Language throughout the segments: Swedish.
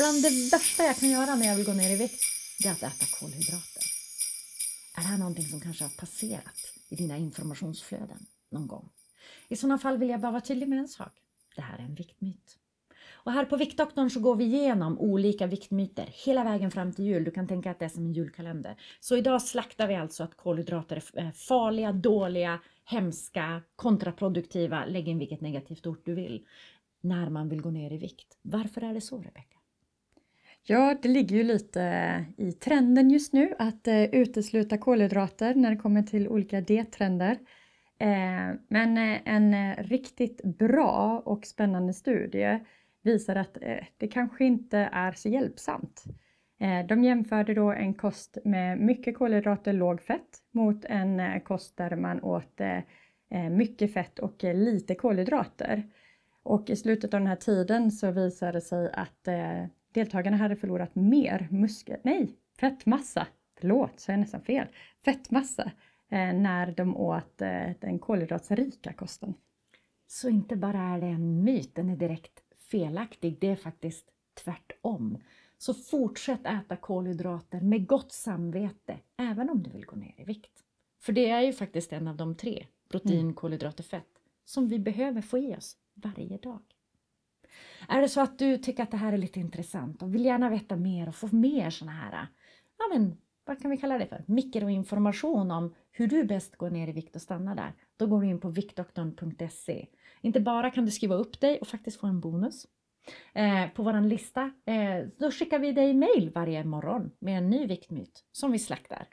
Bland det värsta jag kan göra när jag vill gå ner i vikt, det är att äta kolhydrater. Är det här någonting som kanske har passerat i dina informationsflöden någon gång? I sådana fall vill jag bara vara tydlig med en sak. Det här är en viktmyt. Och här på Viktdoktorn så går vi igenom olika viktmyter hela vägen fram till jul. Du kan tänka att det är som en julkalender. Så idag slaktar vi alltså att kolhydrater är farliga, dåliga, hemska, kontraproduktiva, lägg in vilket negativt ord du vill, när man vill gå ner i vikt. Varför är det så, Rebecka? Ja, det ligger ju lite eh, i trenden just nu att eh, utesluta kolhydrater när det kommer till olika diettrender. Eh, men eh, en eh, riktigt bra och spännande studie visar att det kanske inte är så hjälpsamt. De jämförde då en kost med mycket kolhydrater, låg fett mot en kost där man åt mycket fett och lite kolhydrater. Och i slutet av den här tiden så visade det sig att deltagarna hade förlorat mer muskel, nej, fettmassa, förlåt, så är jag nästan fel, fettmassa när de åt den kolhydratsrika kosten. Så inte bara är det en myt, den är direkt felaktig, det är faktiskt tvärtom. Så fortsätt äta kolhydrater med gott samvete, även om du vill gå ner i vikt. För det är ju faktiskt en av de tre, protein, mm. kolhydrater, fett, som vi behöver få i oss varje dag. Är det så att du tycker att det här är lite intressant och vill gärna veta mer och få mer sådana här, ja men vad kan vi kalla det för, mikroinformation om hur du bäst går ner i vikt och stannar där, då går du in på viktdoktorn.se. Inte bara kan du skriva upp dig och faktiskt få en bonus eh, på vår lista. Eh, då skickar vi dig mail varje morgon med en ny viktmyt som vi slaktar.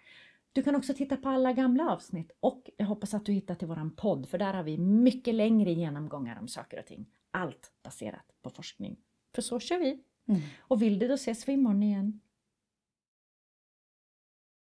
Du kan också titta på alla gamla avsnitt och jag hoppas att du hittar till våran podd för där har vi mycket längre genomgångar om saker och ting. Allt baserat på forskning. För så kör vi. Mm. Och vill du då ses vi imorgon igen.